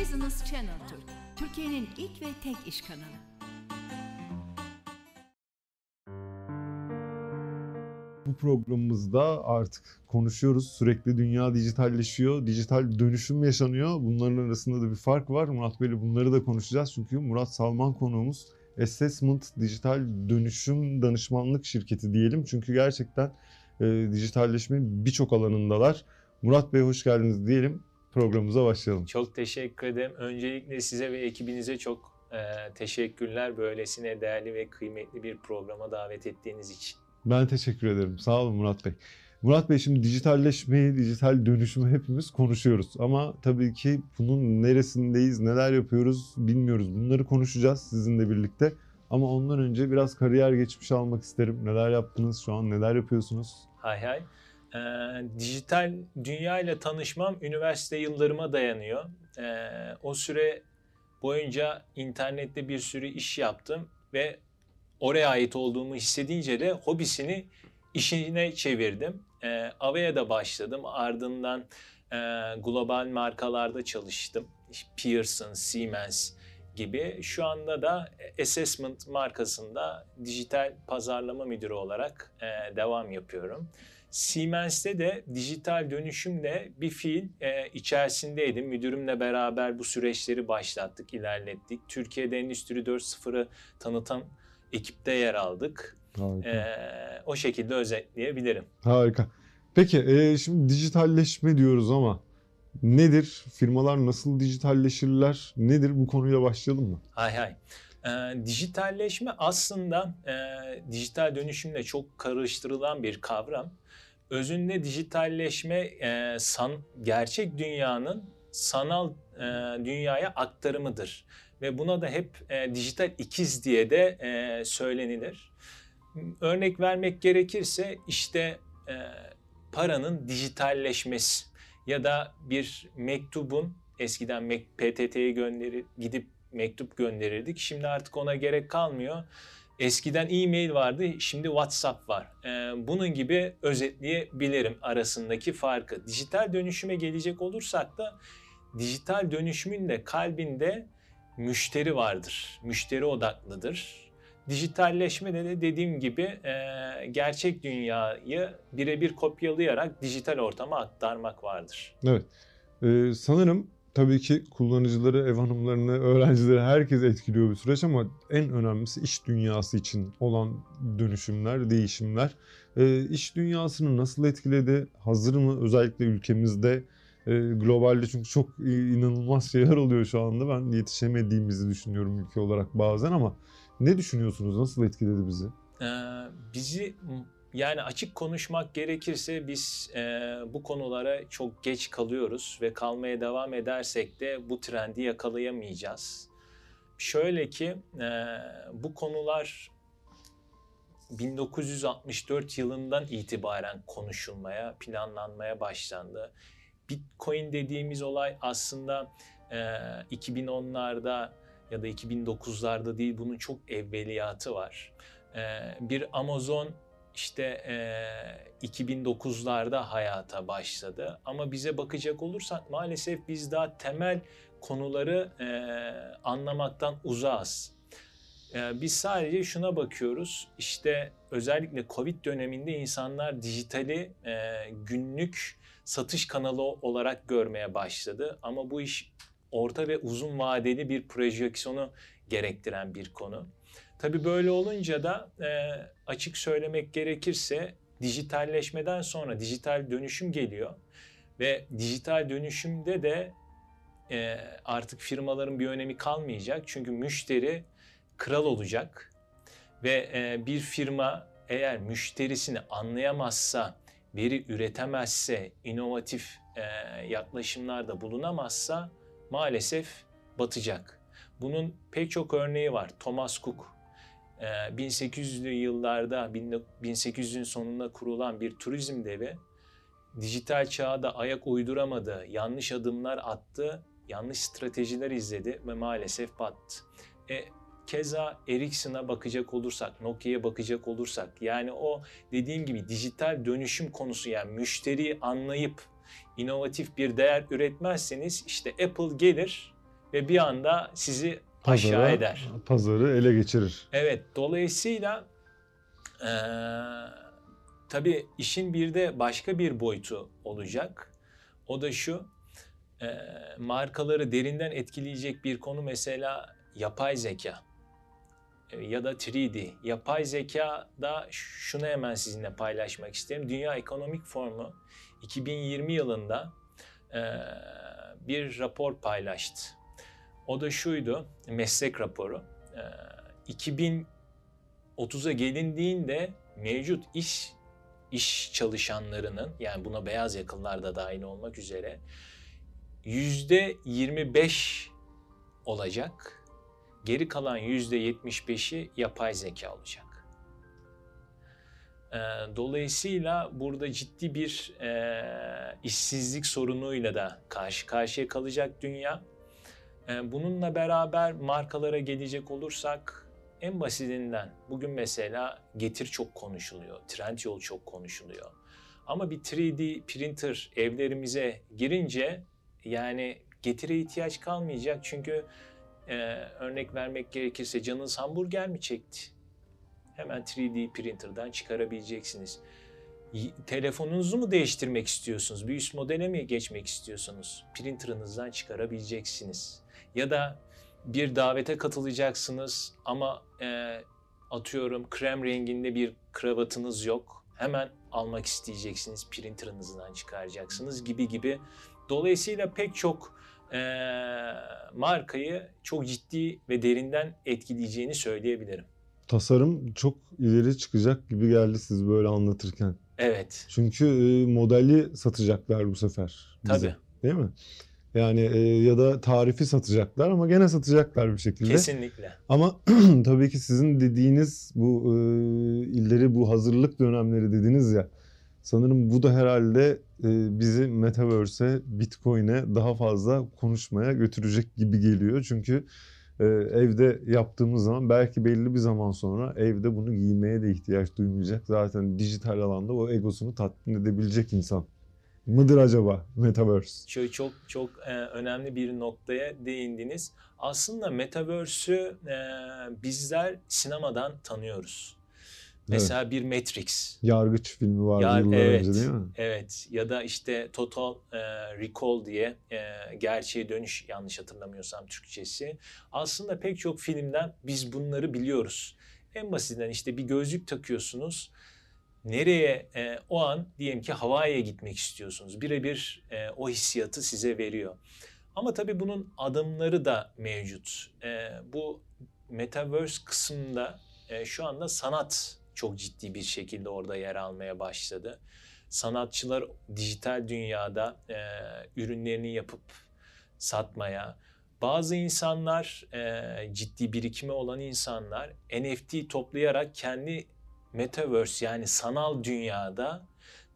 Business Channel Türk, Türkiye'nin ilk ve tek iş kanalı. Bu programımızda artık konuşuyoruz. Sürekli dünya dijitalleşiyor. Dijital dönüşüm yaşanıyor. Bunların arasında da bir fark var. Murat Bey'le bunları da konuşacağız. Çünkü Murat Salman konuğumuz. Assessment Dijital Dönüşüm Danışmanlık Şirketi diyelim. Çünkü gerçekten e, dijitalleşme birçok alanındalar. Murat Bey hoş geldiniz diyelim. Programımıza başlayalım. Çok teşekkür ederim. Öncelikle size ve ekibinize çok e, teşekkürler. Böylesine değerli ve kıymetli bir programa davet ettiğiniz için. Ben teşekkür ederim. Sağ olun Murat Bey. Murat Bey şimdi dijitalleşmeyi, dijital dönüşümü hepimiz konuşuyoruz. Ama tabii ki bunun neresindeyiz, neler yapıyoruz bilmiyoruz. Bunları konuşacağız sizinle birlikte. Ama ondan önce biraz kariyer geçmiş almak isterim. Neler yaptınız şu an, neler yapıyorsunuz? Hay hay. Ee, dijital dünya ile tanışmam üniversite yıllarıma dayanıyor. Ee, o süre boyunca internette bir sürü iş yaptım ve oraya ait olduğumu hissedince de hobisini işine çevirdim. E, Avea'da başladım. Ardından e, global markalarda çalıştım. Pearson, Siemens gibi. Şu anda da Assessment markasında dijital pazarlama müdürü olarak e, devam yapıyorum. Siemens'te de dijital dönüşümle bir fiil e, içerisindeydim. Müdürümle beraber bu süreçleri başlattık, ilerlettik. Türkiye'de Endüstri 4.0'ı tanıtan ekipte yer aldık. Harika. Ee, o şekilde özetleyebilirim. Harika. Peki e, şimdi dijitalleşme diyoruz ama nedir? Firmalar nasıl dijitalleşirler? Nedir? Bu konuyla başlayalım mı? Hay hay. Ee, dijitalleşme aslında e, dijital dönüşümle çok karıştırılan bir kavram. Özünde dijitalleşme e, san, gerçek dünyanın sanal e, dünyaya aktarımıdır. Ve buna da hep e, dijital ikiz diye de e, söylenilir. Örnek vermek gerekirse işte e, paranın dijitalleşmesi ya da bir mektubun eskiden PTT'ye gönderir gidip mektup gönderirdik. Şimdi artık ona gerek kalmıyor. Eskiden e-mail vardı, şimdi WhatsApp var. Ee, bunun gibi özetleyebilirim arasındaki farkı. Dijital dönüşüme gelecek olursak da dijital dönüşümün de kalbinde müşteri vardır. Müşteri odaklıdır. Dijitalleşme de dediğim gibi e, gerçek dünyayı birebir kopyalayarak dijital ortama aktarmak vardır. Evet. Ee, sanırım tabii ki kullanıcıları, ev hanımlarını, öğrencileri herkes etkiliyor bir süreç ama en önemlisi iş dünyası için olan dönüşümler, değişimler. Ee, iş dünyasını nasıl etkiledi? Hazır mı özellikle ülkemizde? Ee, globalde çünkü çok inanılmaz şeyler oluyor şu anda. Ben yetişemediğimizi düşünüyorum ülke olarak bazen ama ne düşünüyorsunuz? Nasıl etkiledi bizi? Ee, bizi yani açık konuşmak gerekirse biz e, bu konulara çok geç kalıyoruz ve kalmaya devam edersek de bu trendi yakalayamayacağız. Şöyle ki e, bu konular 1964 yılından itibaren konuşulmaya, planlanmaya başlandı. Bitcoin dediğimiz olay aslında e, 2010'larda ya da 2009'larda değil bunun çok evveliyatı var. E, bir Amazon işte e, 2009'larda hayata başladı. Ama bize bakacak olursak maalesef biz daha temel konuları e, anlamaktan uzağız. E, biz sadece şuna bakıyoruz. İşte özellikle Covid döneminde insanlar dijitali e, günlük satış kanalı olarak görmeye başladı. Ama bu iş orta ve uzun vadeli bir projeksiyonu gerektiren bir konu. Tabii böyle olunca da e, açık söylemek gerekirse dijitalleşmeden sonra dijital dönüşüm geliyor ve dijital dönüşümde de e, artık firmaların bir önemi kalmayacak çünkü müşteri kral olacak ve e, bir firma eğer müşterisini anlayamazsa, veri üretemezse, inovatif e, yaklaşımlarda bulunamazsa maalesef batacak. Bunun pek çok örneği var. Thomas Cook 1800'lü yıllarda 1800'ün sonunda kurulan bir turizm devi dijital çağda ayak uyduramadı, yanlış adımlar attı, yanlış stratejiler izledi ve maalesef battı. E, keza Ericsson'a bakacak olursak, Nokia'ya bakacak olursak yani o dediğim gibi dijital dönüşüm konusu yani müşteriyi anlayıp inovatif bir değer üretmezseniz işte Apple gelir ve bir anda sizi aşağı Pazara- eder. Pazarı ele geçirir. Evet, dolayısıyla eee tabii işin bir de başka bir boyutu olacak. O da şu, eee, markaları derinden etkileyecek bir konu mesela yapay zeka E, ya da 3D. Yapay zeka da şunu hemen sizinle paylaşmak isterim. Dünya Ekonomik Forumu 2020 yılında eee, bir rapor paylaştı. O da şuydu, meslek raporu. Eee 2030'a gelindiğinde mevcut iş iş çalışanlarının yani buna beyaz yakalılar da dahil olmak üzere yüzde 25 olacak. Geri kalan yüzde 75'i yapay zeka olacak. Ee, Dolayısıyla burada ciddi bir e, işsizlik sorunuyla da karşı karşıya kalacak dünya. Ee, Bununla beraber markalara gelecek olursak en basitinden bugün mesela Getir çok konuşuluyor, Trendyol çok konuşuluyor. Ama bir 3D printer evlerimize girince yani Getir'e ihtiyaç kalmayacak çünkü e, örnek vermek gerekirse canınız hamburger mi çekti? Hemen 3D printer'dan çıkarabileceksiniz. Telefonunuzu mu değiştirmek istiyorsunuz? Bir üst modele mi geçmek istiyorsunuz? Printer'ınızdan çıkarabileceksiniz. Ya da bir davete katılacaksınız ama e, atıyorum krem renginde bir kravatınız yok. Hemen almak isteyeceksiniz, printer'ınızdan çıkaracaksınız gibi gibi. Dolayısıyla pek çok e, markayı çok ciddi ve derinden etkileyeceğini söyleyebilirim. Tasarım çok ileri çıkacak gibi geldi siz böyle anlatırken. Evet, Çünkü e, modeli satacaklar bu sefer bize. tabii, Değil mi? Yani e, ya da tarifi satacaklar ama gene satacaklar bir şekilde. kesinlikle. Ama tabii ki sizin dediğiniz bu e, illeri bu hazırlık dönemleri dediniz ya. Sanırım bu da herhalde e, bizi Metaverse'e, Bitcoin'e daha fazla konuşmaya götürecek gibi geliyor. Çünkü e, evde yaptığımız zaman belki belli bir zaman sonra evde bunu giymeye de ihtiyaç duymayacak. Zaten dijital alanda o egosunu tatmin edebilecek insan. Mıdır acaba Metaverse? Çok çok çok e, önemli bir noktaya değindiniz. Aslında Metaverse'ü e, bizler sinemadan tanıyoruz. Mesela bir Matrix. Yargıç filmi vardı Yar- yıllar evet. önce değil mi? Evet ya da işte Total e, Recall diye e, gerçeğe dönüş yanlış hatırlamıyorsam Türkçesi. Aslında pek çok filmden biz bunları biliyoruz. En basitinden işte bir gözlük takıyorsunuz. Nereye e, o an diyelim ki Hawaii'ye gitmek istiyorsunuz. Birebir e, o hissiyatı size veriyor. Ama tabii bunun adımları da mevcut. E, bu Metaverse kısmında e, şu anda sanat çok ciddi bir şekilde orada yer almaya başladı. Sanatçılar dijital dünyada e, ürünlerini yapıp satmaya, bazı insanlar e, ciddi birikimi olan insanlar NFT toplayarak kendi metaverse yani sanal dünyada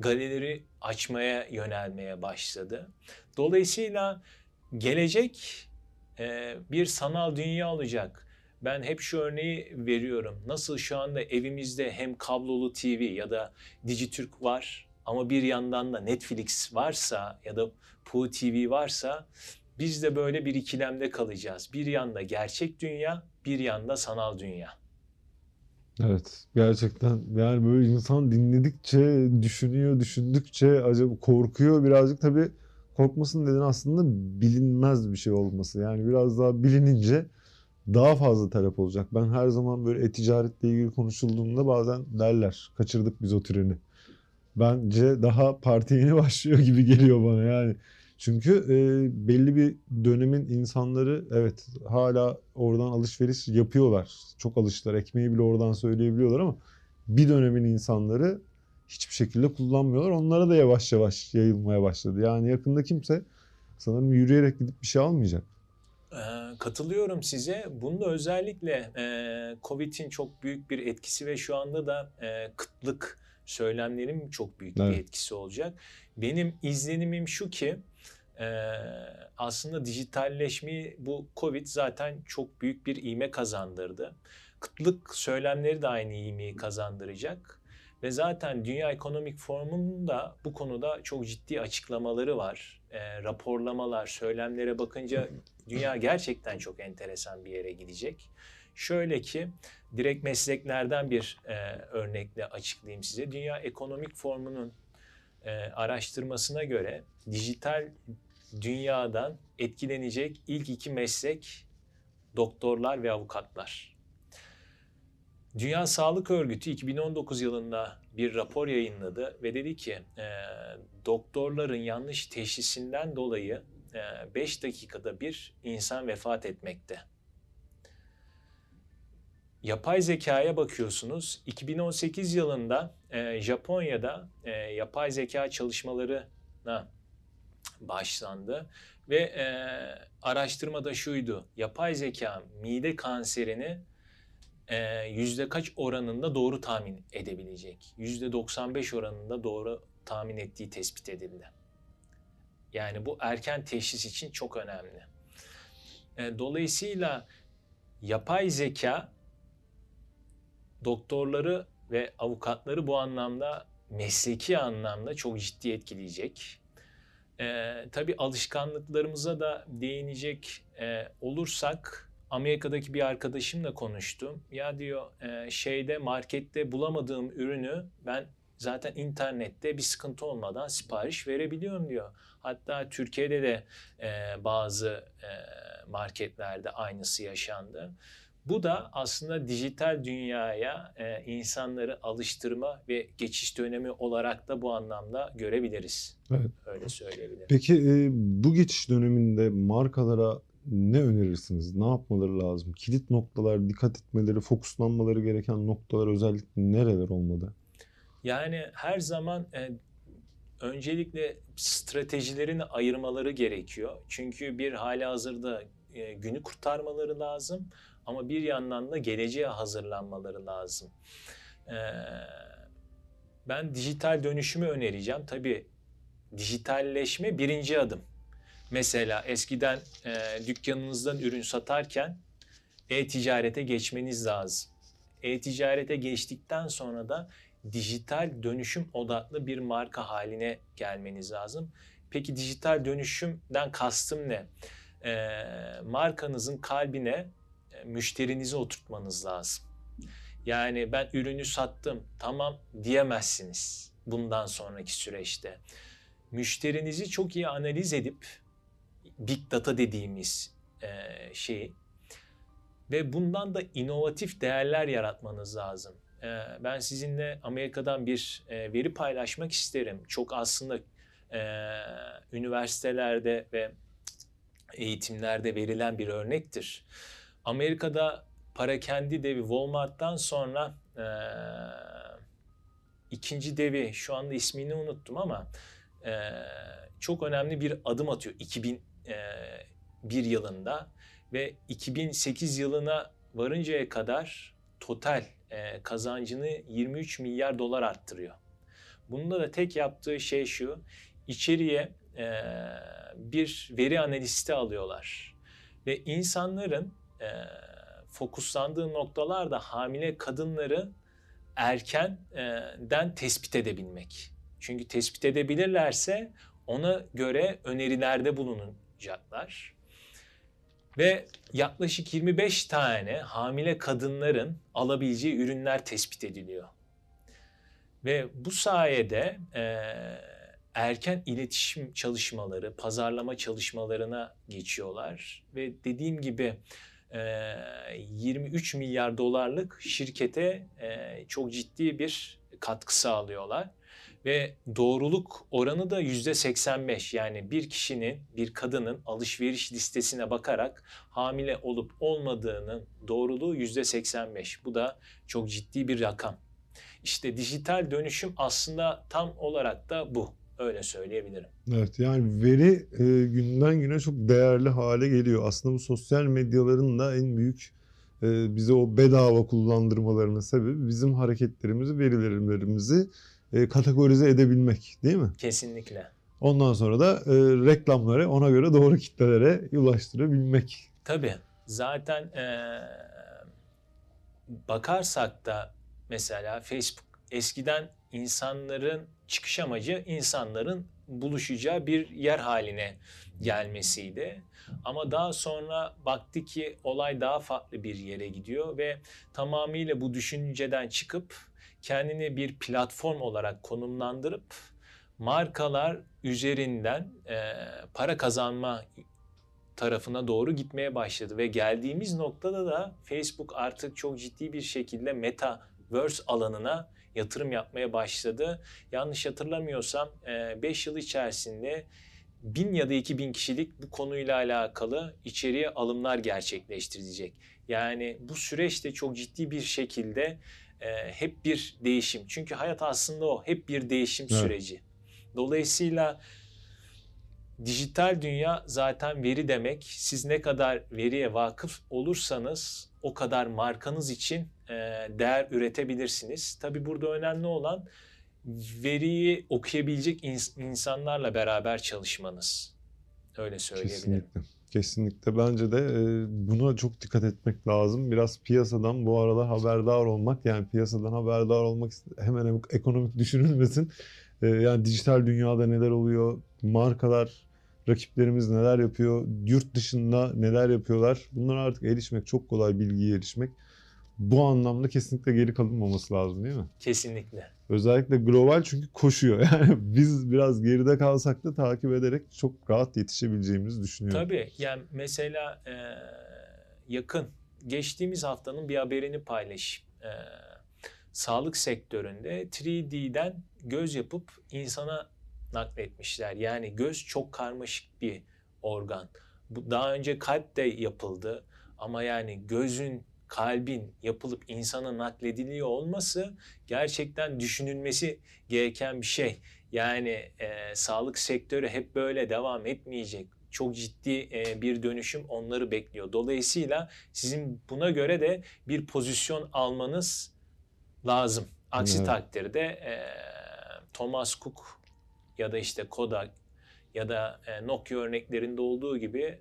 galeri açmaya yönelmeye başladı. Dolayısıyla gelecek e, bir sanal dünya olacak. Ben hep şu örneği veriyorum. Nasıl şu anda evimizde hem kablolu TV ya da Dijitürk var ama bir yandan da Netflix varsa ya da Pu TV varsa biz de böyle bir ikilemde kalacağız. Bir yanda gerçek dünya, bir yanda sanal dünya. Evet gerçekten yani böyle insan dinledikçe düşünüyor düşündükçe acaba korkuyor birazcık tabii korkmasının nedeni aslında bilinmez bir şey olması yani biraz daha bilinince daha fazla talep olacak. Ben her zaman böyle e-ticaretle ilgili konuşulduğunda bazen derler kaçırdık biz o treni. Bence daha parti yeni başlıyor gibi geliyor bana yani. Çünkü e, belli bir dönemin insanları evet hala oradan alışveriş yapıyorlar. Çok alıştılar. Ekmeği bile oradan söyleyebiliyorlar ama bir dönemin insanları hiçbir şekilde kullanmıyorlar. Onlara da yavaş yavaş yayılmaya başladı. Yani yakında kimse sanırım yürüyerek gidip bir şey almayacak. Ee, katılıyorum size. Bunda özellikle e, Covid'in çok büyük bir etkisi ve şu anda da e, kıtlık söylemlerin çok büyük Evet. bir etkisi olacak. Benim izlenimim şu ki e, aslında dijitalleşmeyi bu Covid zaten çok büyük bir ivme kazandırdı. Kıtlık söylemleri de aynı ivmeyi kazandıracak. Ve zaten Dünya Ekonomik Forumu'nun da bu konuda çok ciddi açıklamaları var. E, raporlamalar, söylemlere bakınca dünya gerçekten çok enteresan bir yere gidecek. Şöyle ki direkt mesleklerden bir e, örnekle açıklayayım size. Dünya Ekonomik Forumu'nun e, araştırmasına göre dijital dünyadan etkilenecek ilk iki meslek doktorlar ve avukatlar. Dünya Sağlık Örgütü 2019 yılında bir rapor yayınladı ve dedi ki e, doktorların yanlış teşhisinden dolayı 5 e, dakikada bir insan vefat etmekte. Yapay zekaya bakıyorsunuz. 2018 yılında e, Japonya'da e, yapay zeka çalışmalarına başlandı ve e, araştırmada şuydu. Yapay zeka mide kanserini e, yüzde kaç oranında doğru tahmin edebilecek? Yüzde 95 oranında doğru tahmin ettiği tespit edildi. Yani bu erken teşhis için çok önemli. E, dolayısıyla yapay zeka doktorları ve avukatları bu anlamda mesleki anlamda çok ciddi etkileyecek. Ee, tabii alışkanlıklarımıza da değinecek e, olursak Amerika'daki bir arkadaşımla konuştum. Ya diyor e, şeyde markette bulamadığım ürünü ben zaten internette bir sıkıntı olmadan sipariş verebiliyorum diyor. Hatta Türkiye'de de e, bazı e, marketlerde aynısı yaşandı. Bu da aslında dijital dünyaya e, insanları alıştırma ve geçiş dönemi olarak da bu anlamda görebiliriz. Evet. Öyle söyleyebilirim. Peki e, bu geçiş döneminde markalara ne önerirsiniz? Ne yapmaları lazım? Kilit noktalar, dikkat etmeleri, fokuslanmaları gereken noktalar özellikle nereler olmalı? Yani her zaman e, öncelikle stratejilerini ayırmaları gerekiyor. Çünkü bir hali hazırda e, günü kurtarmaları lazım ama bir yandan da geleceğe hazırlanmaları lazım. Ee, ben dijital dönüşümü önereceğim. Tabii dijitalleşme birinci adım. Mesela eskiden e, dükkanınızdan ürün satarken e-ticarete geçmeniz lazım. E-ticarete geçtikten sonra da dijital dönüşüm odaklı bir marka haline gelmeniz lazım. Peki dijital dönüşümden kastım ne? E, markanızın kalbine müşterinizi oturtmanız lazım. Yani ben ürünü sattım tamam diyemezsiniz bundan sonraki süreçte. Müşterinizi çok iyi analiz edip big data dediğimiz e, şeyi ve bundan da inovatif değerler yaratmanız lazım. E, ben sizinle Amerika'dan bir e, veri paylaşmak isterim. Çok aslında e, üniversitelerde ve eğitimlerde verilen bir örnektir. Amerika'da para kendi devi Walmart'tan sonra e, ikinci devi şu anda ismini unuttum ama e, çok önemli bir adım atıyor 2001 yılında ve 2008 yılına varıncaya kadar total e, kazancını 23 milyar dolar arttırıyor. Bunda da tek yaptığı şey şu, içeriye e, bir veri analisti alıyorlar ve insanların e, fokuslandığı noktalar da hamile kadınları erkenden tespit edebilmek. Çünkü tespit edebilirlerse ona göre önerilerde bulunacaklar. Ve yaklaşık 25 tane hamile kadınların alabileceği ürünler tespit ediliyor. Ve bu sayede e, erken iletişim çalışmaları, pazarlama çalışmalarına geçiyorlar. Ve dediğim gibi 23 milyar dolarlık şirkete çok ciddi bir katkı sağlıyorlar. Ve doğruluk oranı da yüzde 85 yani bir kişinin bir kadının alışveriş listesine bakarak hamile olup olmadığının doğruluğu yüzde 85. Bu da çok ciddi bir rakam. İşte dijital dönüşüm aslında tam olarak da bu. Öyle söyleyebilirim. Evet yani veri e, günden güne çok değerli hale geliyor. Aslında bu sosyal medyaların da en büyük e, bize o bedava kullandırmalarının sebebi bizim hareketlerimizi, verilerimizi e, kategorize edebilmek değil mi? Kesinlikle. Ondan sonra da e, reklamları ona göre doğru kitlelere ulaştırabilmek. Tabii. Zaten e, bakarsak da mesela Facebook eskiden insanların çıkış amacı insanların buluşacağı bir yer haline gelmesiydi. Ama daha sonra baktı ki olay daha farklı bir yere gidiyor ve tamamıyla bu düşünceden çıkıp kendini bir platform olarak konumlandırıp markalar üzerinden e, para kazanma tarafına doğru gitmeye başladı ve geldiğimiz noktada da Facebook artık çok ciddi bir şekilde metaverse alanına yatırım yapmaya başladı. Yanlış hatırlamıyorsam 5 yıl içerisinde 1000 ya da 2000 kişilik bu konuyla alakalı içeriye alımlar gerçekleştirecek. Yani bu süreçte çok ciddi bir şekilde hep bir değişim. Çünkü hayat aslında o hep bir değişim evet. süreci. Dolayısıyla dijital dünya zaten veri demek. Siz ne kadar veriye vakıf olursanız o kadar markanız için e, değer üretebilirsiniz. Tabi burada önemli olan veriyi okuyabilecek ins- insanlarla beraber çalışmanız. Öyle söyleyebilirim. Kesinlikle. Kesinlikle. Bence de e, buna çok dikkat etmek lazım. Biraz piyasadan bu aralar haberdar olmak yani piyasadan haberdar olmak hemen ekonomik düşünülmesin. E, yani dijital dünyada neler oluyor, markalar, rakiplerimiz neler yapıyor, yurt dışında neler yapıyorlar. Bunlara artık erişmek çok kolay bilgiye erişmek. Bu anlamda kesinlikle geri kalınmaması lazım değil mi? Kesinlikle. Özellikle global çünkü koşuyor. Yani biz biraz geride kalsak da takip ederek çok rahat yetişebileceğimizi düşünüyorum. Tabii yani mesela e, yakın geçtiğimiz haftanın bir haberini paylaş. E, sağlık sektöründe 3D'den göz yapıp insana nakletmişler. Yani göz çok karmaşık bir organ. Bu daha önce kalp de yapıldı ama yani gözün kalbin yapılıp insana naklediliyor olması gerçekten düşünülmesi gereken bir şey. Yani e, sağlık sektörü hep böyle devam etmeyecek. Çok ciddi e, bir dönüşüm onları bekliyor. Dolayısıyla sizin buna göre de bir pozisyon almanız lazım. Aksi evet. takdirde e, Thomas Cook ya da işte Kodak ya da e, Nokia örneklerinde olduğu gibi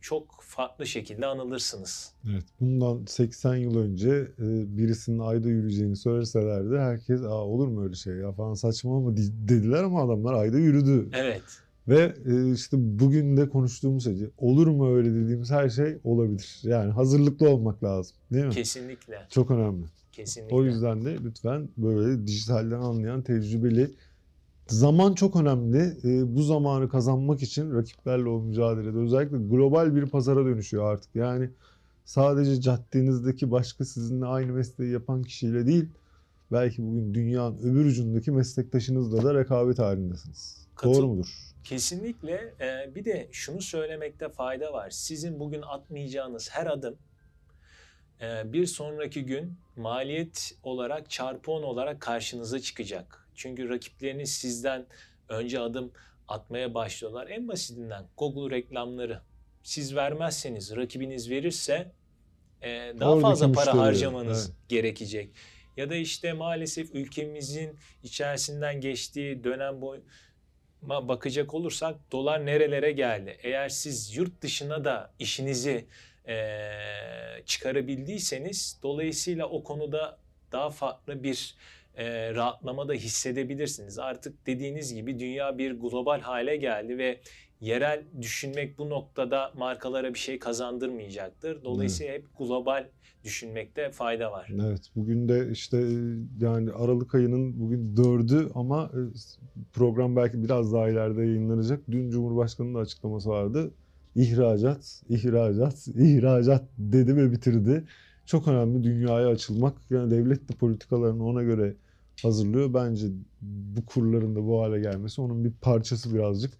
çok farklı şekilde anılırsınız. Evet, bundan 80 yıl önce e, birisinin ayda yürüyeceğini söyleselerdi herkes Aa, olur mu öyle şey ya falan saçma mı dediler ama adamlar ayda yürüdü. Evet. Ve e, işte bugün de konuştuğumuz şey olur mu öyle dediğimiz her şey olabilir. Yani hazırlıklı olmak lazım değil mi? Kesinlikle. Çok önemli. Kesinlikle. O yüzden de lütfen böyle dijitalden anlayan tecrübeli Zaman çok önemli. E, bu zamanı kazanmak için rakiplerle o mücadelede özellikle global bir pazara dönüşüyor artık. Yani sadece caddenizdeki başka sizinle aynı mesleği yapan kişiyle değil, belki bugün dünyanın öbür ucundaki meslektaşınızla da rekabet halindesiniz. Katıl Doğru mudur? Kesinlikle. Ee, bir de şunu söylemekte fayda var. Sizin bugün atmayacağınız her adım e, bir sonraki gün maliyet olarak çarpı 10 olarak karşınıza çıkacak. Çünkü rakipleriniz sizden önce adım atmaya başlıyorlar. En basitinden Google reklamları. Siz vermezseniz, rakibiniz verirse e, daha Oradaki fazla para müşteri, harcamanız evet. gerekecek. Ya da işte maalesef ülkemizin içerisinden geçtiği dönem boy bakacak olursak dolar nerelere geldi? Eğer siz yurt dışına da işinizi e, çıkarabildiyseniz dolayısıyla o konuda daha farklı bir e, rahatlamada hissedebilirsiniz. Artık dediğiniz gibi dünya bir global hale geldi ve yerel düşünmek bu noktada markalara bir şey kazandırmayacaktır. Dolayısıyla evet. hep global düşünmekte fayda var. Evet bugün de işte yani Aralık ayının bugün dördü ama e, program belki biraz daha ileride yayınlanacak. Dün Cumhurbaşkanı'nın da açıklaması vardı. İhracat, ihracat, ihracat dedi ve bitirdi. Çok önemli dünyaya açılmak. Yani devlet de politikalarını ona göre hazırlıyor. Bence bu kurların da bu hale gelmesi onun bir parçası birazcık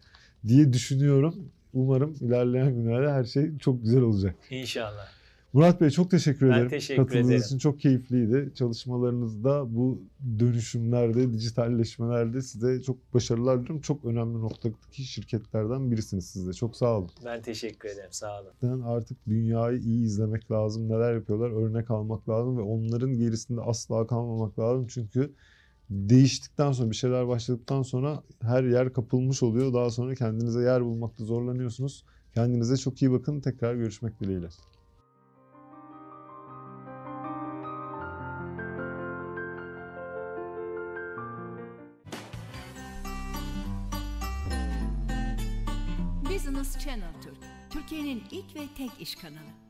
diye düşünüyorum. Umarım ilerleyen günlerde her şey çok güzel olacak. İnşallah. Murat Bey çok teşekkür ederim. Ben teşekkür Katıldığınız ederim. için çok keyifliydi. Çalışmalarınızda bu dönüşümlerde, dijitalleşmelerde size çok başarılar diliyorum. Çok önemli noktadaki şirketlerden birisiniz siz de. Çok sağ olun. Ben teşekkür ederim. Sağ olun. Artık dünyayı iyi izlemek lazım. Neler yapıyorlar örnek almak lazım ve onların gerisinde asla kalmamak lazım. Çünkü değiştikten sonra bir şeyler başladıktan sonra her yer kapılmış oluyor. Daha sonra kendinize yer bulmakta zorlanıyorsunuz. Kendinize çok iyi bakın. Tekrar görüşmek dileğiyle. Türkiye'nin ilk ve tek iş kanalı.